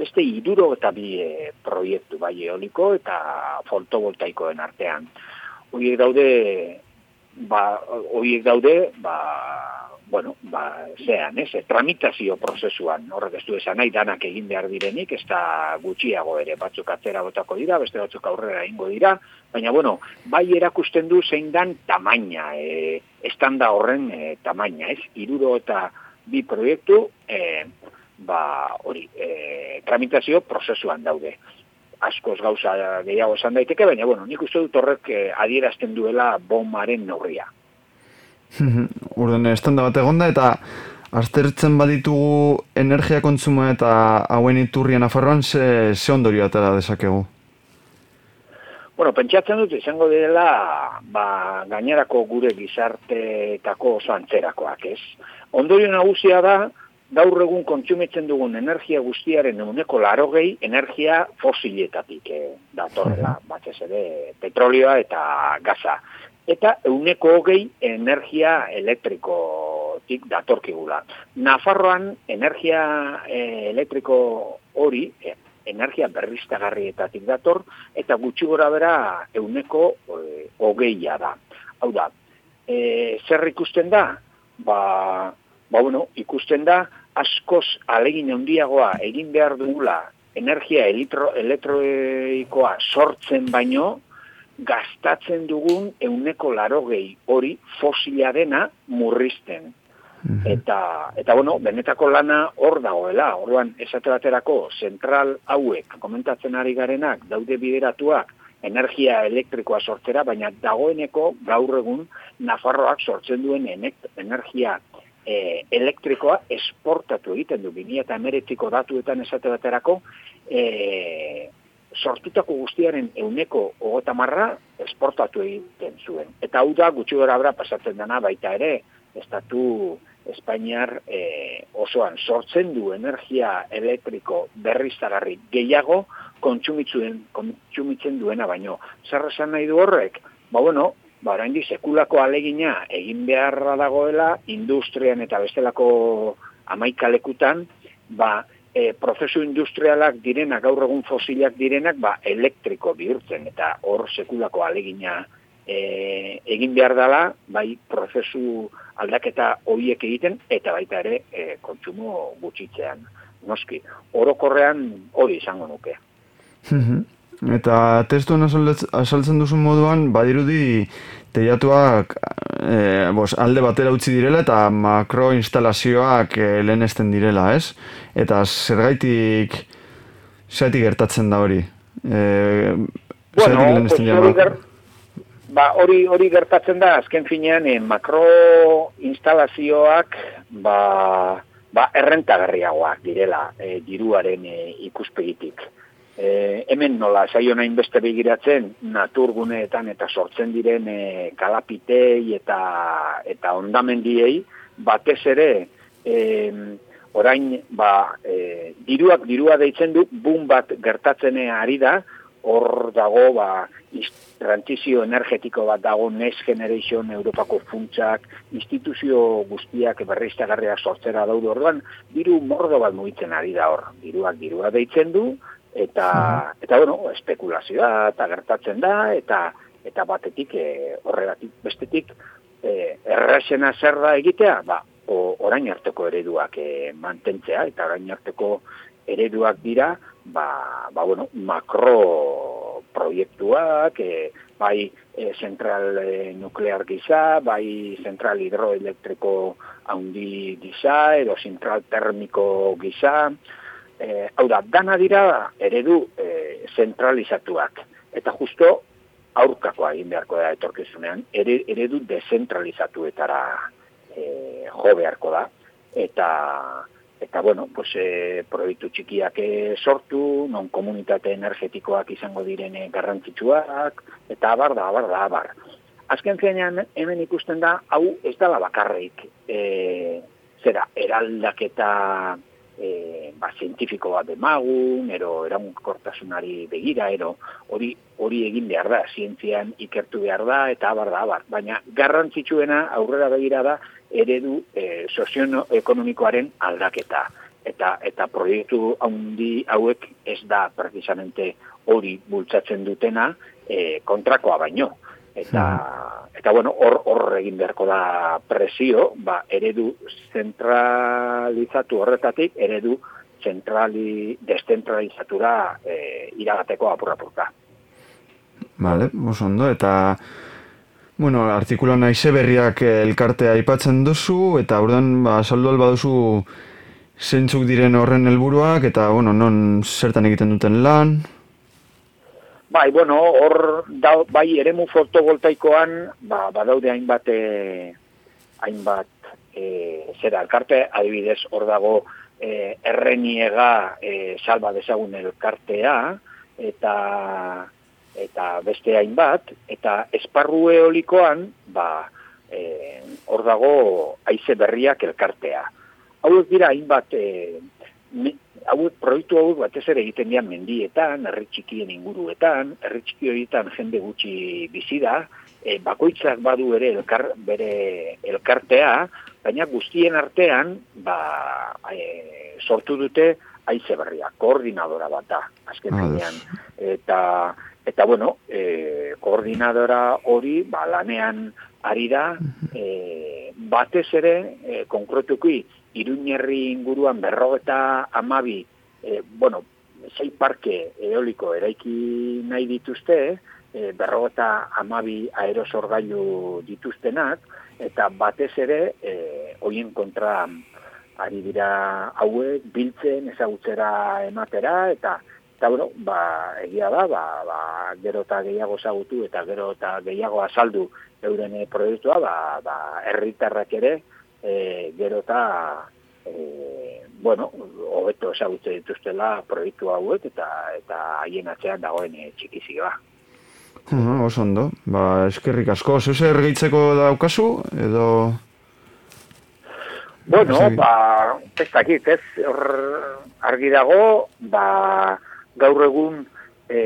beste iduro eta bi e, proiektu bai eoliko eta fotovoltaikoen artean. Horiek daude, ba, horiek daude, ba, bueno, ba, zean, ez, tramitazio prozesuan, horrek ez du esan nahi danak egin behar direnik, ez da gutxiago ere batzuk atzera botako dira, beste batzuk aurrera ingo dira, baina, bueno, bai erakusten du zein dan tamaina, e, estanda horren e, tamaina, ez, iruro eta bi proiektu, e, ba, hori, e, tramitazio prozesuan daude. Askoz gauza gehiago esan daiteke, baina, bueno, nik uste dut horrek e, adierazten duela bomaren neurria. Urden, estanda bat egonda eta aztertzen baditugu energia kontsumo eta hauen iturrian afarroan ze, ze ondorio atera dezakegu? Bueno, pentsatzen dut izango dela ba, gainerako gure gizarteetako oso antzerakoak, ez? Ondorio nagusia da, gaur egun kontsumitzen dugun energia guztiaren eguneko laro gehi energia fosiletatik eh, datorrela, batez ere petrolioa eta gaza eta euneko hogei energia elektrikotik datorkigula. Nafarroan energia e, elektriko hori, e, energia berriztagarrietatik dator, eta gutxi gora bera euneko e, hogeia da. Hau da, e, zer ikusten da? Ba, ba bueno, ikusten da, askoz alegin handiagoa egin behar dugula energia elektroikoa sortzen baino, gastatzen dugun euneko larogei hori fosila dena murrizten. Mhm. Eta, eta bueno, benetako lana hor dagoela, orduan esate baterako zentral hauek komentatzen ari garenak daude bideratuak energia elektrikoa sortzera, baina dagoeneko gaur egun Nafarroak sortzen duen energia e, elektrikoa esportatu egiten du, 2000 eta emeretiko datuetan esate baterako, e, sortutako guztiaren euneko ogota marra esportatu egiten zuen. Eta hau da gutxi gora bera pasatzen dena baita ere, estatu Espainiar e, osoan sortzen du energia elektriko berriztagarri gehiago kontsumitzen, kontsumitzen duena baino. Zer esan nahi du horrek? Ba bueno, ba oraindi sekulako alegina egin beharra dagoela industrian eta bestelako amaikalekutan, ba e, prozesu industrialak direnak, gaur egun fosilak direnak, ba, elektriko bihurtzen, eta hor sekulako alegina e, egin behar dela, bai, prozesu aldaketa horiek egiten, eta baita ere, e, kontsumo gutxitzean, noski. Orokorrean hori izango nuke. Eta testuan asaltzen duzu moduan, badirudi teiatuak e, bos, alde batera utzi direla eta makroinstalazioak e, lehenesten direla, ez? Eta zergaitik zergaitik gertatzen da hori. E, Bueno, hori, jama? ger, ba, hori, hori gertatzen da, azken finean, eh, makro instalazioak, ba, ba, errentagarriagoak direla, eh, diruaren eh, ikuspegitik. E, hemen nola, saio nahin beste begiratzen, naturguneetan eta sortzen diren e, kalapitei eta, eta ondamendiei, batez ere, e, orain, ba, e, diruak dirua deitzen du, boom bat gertatzen ari da, hor dago, ba, transizio energetiko bat dago, Next Generation, Europako funtsak, instituzio guztiak berriztagarriak sortzera daude orduan, diru mordo bat mugitzen ari da hor. Diruak dirua deitzen du, eta, eta bueno, espekulazioa eta gertatzen da, eta eta batetik e, horregatik bestetik e, erraxena zer da egitea, ba, o, orain arteko ereduak e, mantentzea, eta orain arteko ereduak dira, ba, ba bueno, makro proiektuak, e, bai e, zentral e, nuklear gisa, bai zentral hidroelektriko haundi gisa, edo zentral termiko gisa, e, hau da, dana dira eredu e, zentralizatuak. Eta justo aurkakoa egin beharko da etorkizunean, ere, eredu dezentralizatuetara e, jo beharko da. Eta, eta bueno, pues, e, proiektu txikiak e, sortu, non komunitate energetikoak izango direne garrantzitsuak, eta abar da, abar da, abar. Azken finean hemen ikusten da, hau ez dala bakarrik, e, zera, eraldaketa e, ba, zientifiko bat demagun, ero eramunkortasunari begira, ero hori hori egin behar da, zientzian ikertu behar da, eta abar da, abar. Baina garrantzitsuena aurrera begira da, eredu e, sozioekonomikoaren aldaketa. Eta, eta proiektu handi hauek ez da precisamente hori bultzatzen dutena e, kontrakoa baino. Eta, eta bueno, hor, hor egin beharko da presio, ba, eredu zentralizatu horretatik, eredu zentrali, descentralizatura e, iragateko apurrapurka. Vale, oso ondo, eta... Bueno, artikulu naize berriak elkartea aipatzen duzu, eta ordan ba, saldu alba duzu zeintzuk diren horren helburuak eta, bueno, non zertan egiten duten lan, Bai, bueno, hor da, bai eremu fotovoltaikoan ba, badaude hainbat e, hainbat e, zera elkarte, adibidez hor dago e, erreniega e, salba dezagun elkartea eta eta beste hainbat eta esparru eolikoan ba e, hor dago haize berriak elkartea. Hauek dira hainbat e, me- hauek proiektu hauek batez ere egiten dira mendietan, herri txikien inguruetan, herri txiki horietan jende gutxi bizi da, e, bakoitzak badu ere elkar, bere elkartea, baina guztien artean ba, e, sortu dute haize berria, koordinadora bat da, azken Ados. finean. Eta, eta bueno, e, koordinadora hori ba, lanean ari da, e, batez ere, e, konkretuki, Iruñerri inguruan berrogeta amabi, e, bueno, sei parke eoliko eraiki nahi dituzte, e, berrogeta amabi aerosorgailu dituztenak, eta batez ere, e, hoien kontra ari dira hauek biltzen ezagutzera ematera, eta eta bueno, ba, egia da, ba, ba, gero eta gehiago ezagutu eta gero eta gehiago azaldu euren eh, proiektua, ba, ba, herritarrak ere, e, gero eta e, bueno, hobeto ezagutze dituztela proiektu hauek eta eta haien atzean dagoen e, txikizioa. Uh, oso ondo. Ba, eskerrik asko. Zeu zer gehitzeko daukazu, edo... Bueno, Zer- ba, ez dakit, ez, argi dago, ba, gaur egun e,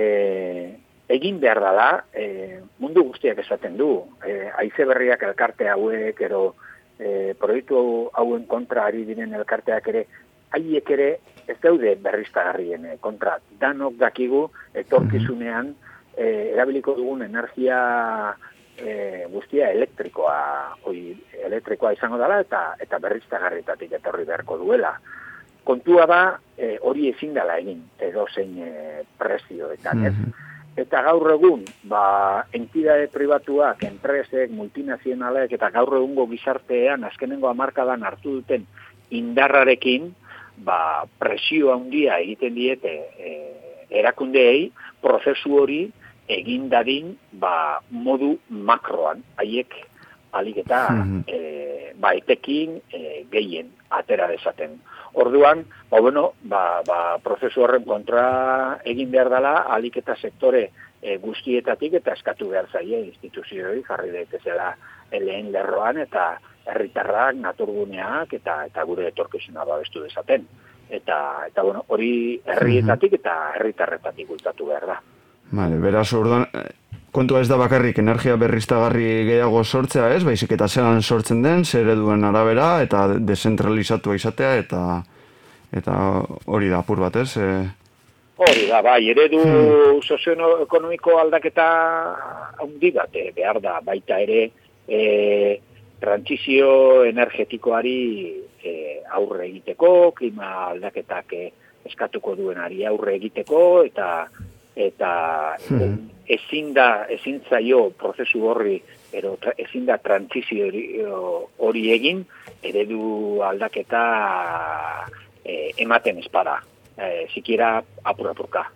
egin behar dela, e, mundu guztiak esaten du, e, aize berriak elkarte hauek, ero e, proiektu hauen kontra ari diren elkarteak ere, haiek ere ez daude berriztagarrien e, kontra. Danok dakigu etorkizunean e, erabiliko dugun energia e, guztia elektrikoa, oi, elektrikoa izango dela eta eta berriztagarritatik etorri beharko duela. Kontua da e, hori ezin dela egin, edo zein e, prezioetan, ez? Eta gaur egun, ba, entidade pribatuak, enpresek, multinazionalek, eta gaur egungo gizartean, azkenengo hamarkadan hartu duten indarrarekin, ba, presio handia egiten diete e, erakundeei, prozesu hori egin dadin ba, modu makroan, haiek alik eta Mhm. e, ba, etekin e, gehien atera dezaten. Orduan, ba, bueno, ba, ba, prozesu horren kontra egin behar dela, alik eta sektore e, guztietatik eta eskatu behar zaie instituzioi jarri daitezela lehen lerroan eta herritarrak, naturguneak eta eta gure etorkizuna babestu dezaten. Eta, eta bueno, hori herrietatik eta herritarretatik bultatu behar da. Vale, beraz, orduan, kontua ez da bakarrik energia berriztagarri gehiago sortzea, ez? Baizik eta zelan sortzen den, zer eduen arabera, eta dezentralizatua izatea, eta eta hori da apur bat, ez? E, Hori da, bai, eredu sozioekonomiko aldaketa handi bat eh, behar da, baita ere e, trantzizio energetikoari e, aurre egiteko, klima aldaketak e, eskatuko duenari aurre egiteko, eta eta Mhm. ezin da, ezin zaio prozesu horri, tra- ezin da trantzizio hori- hori egin, eredu aldaketa e, ematen espada, e, sikiera apur-apurka.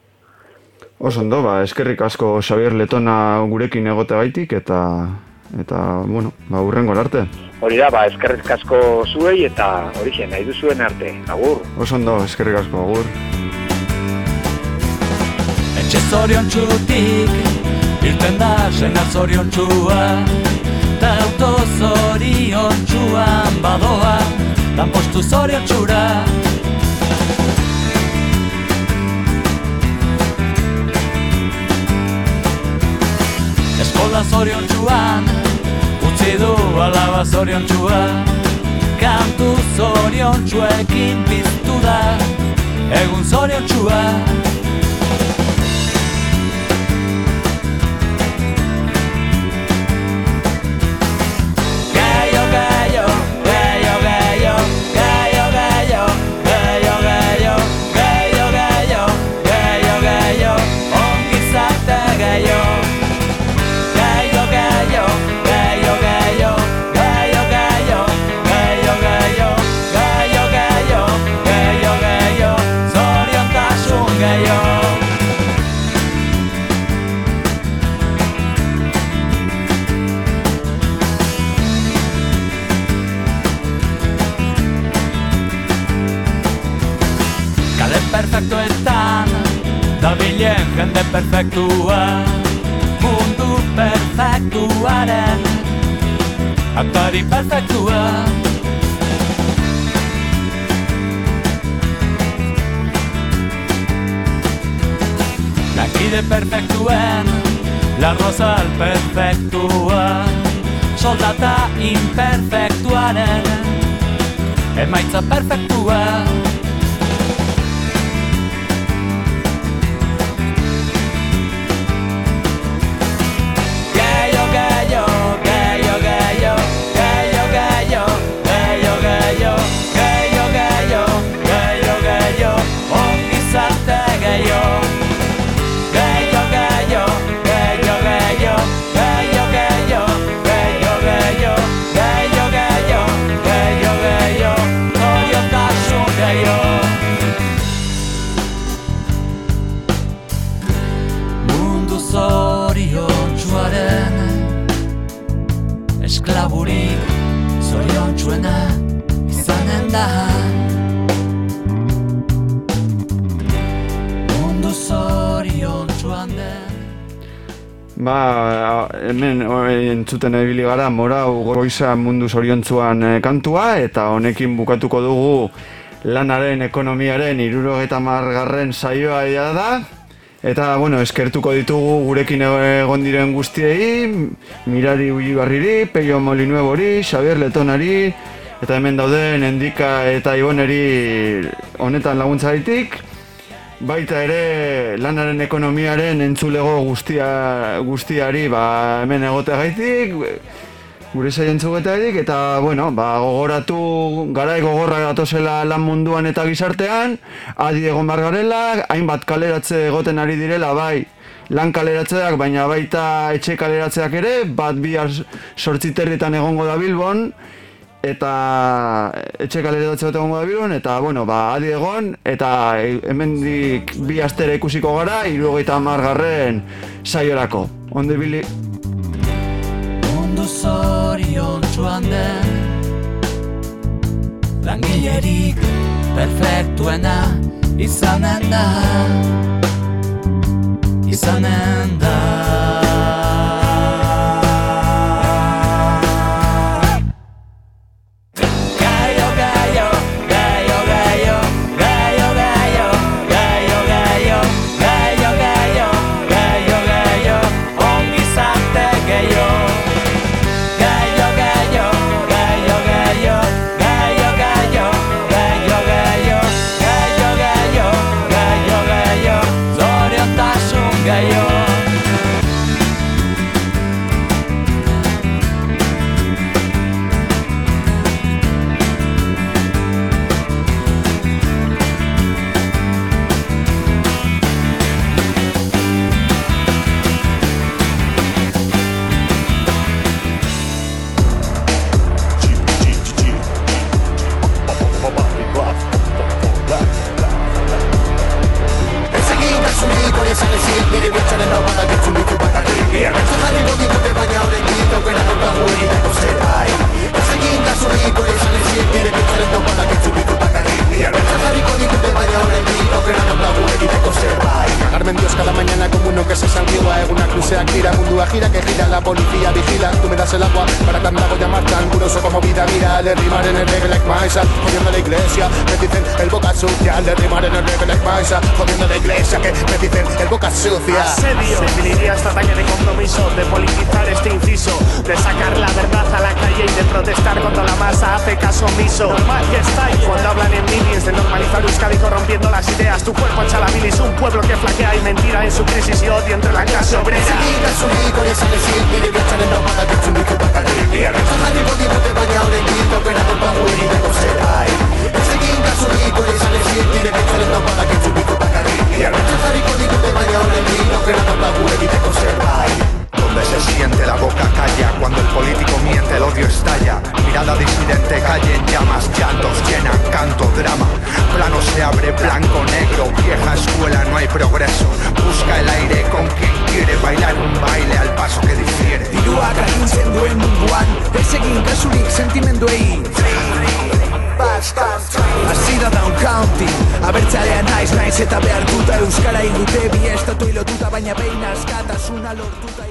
oso ondo, ba, eskerrik asko Xavier Letona gurekin egote gaitik, eta, eta, bueno, ba, urrengo arte. Hori da, ba, eskerrik asko zuei eta hori nahi duzuen arte, agur. Oso ondo, eskerrik asko, agur. Zorion txutik Irten da senar zorion txua. Ta auto zorion txuan badoa Dan postu zorion txura. Eskola zorion txuan Utzi du alaba zorion txua. Kantu zorion txuekin piztu da Egun zorion txua Dabilen jende perfektua. Mundu perfektuaren Aktari perfektua. Lankide perfektuen La rosal perfektua. Soldata imperfektuaren Emaitza perfektua entzuten ebili gara morau goiza mundu zoriontzuan eh, kantua eta honekin bukatuko dugu lanaren ekonomiaren irurogeta margarren saioa da. Eta, bueno, eskertuko ditugu gurekin egon diren guztiei, Mirari Ullibarriri, Peio Molinuebori, Xavier Letonari, eta hemen dauden Endika eta Iboneri honetan laguntza ditik. Baita ere lanaren ekonomiaren entzulego guztia, guztiari ba, hemen egoteagaitik, gure saientzugetaitik, eta bueno, ba, gogoratu garai gogorra gatozela lan munduan eta gizartean, adi egon bar garela, hainbat kaleratze egoten ari direla, bai, lan kaleratzeak, baina baita etxe kaleratzeak ere, bat bihar sortziterritan egongo da Bilbon, eta etxe kalere dutxe bat egongo da bilun, eta, bueno, ba, adi egon, eta hemendik bi astera ikusiko gara, irugaita margarren saiorako. Onde bili... Mundu zorion txuan den Langilerik perfektuena izanen da Izanen da pueblo que flaquea y mentira en su crisis y odio entre la clase obrera. Donde se siente la boca calla cuando el político miente, el odio estalla mirada disidente calle en llamas, llantos llenan canto, drama. Plano se abre blanco, negro, vieja escuela, no hay progreso. Busca el aire con quien quiere bailar un baile al paso que difiere. Diruak agintzen duen munduan, ez egin kasurik sentimenduei. Azira down county, a ver chale abertzalea naiz naiz eta behar duta Euskara ingute bi estatu ilotuta baina behin askatasuna lortuta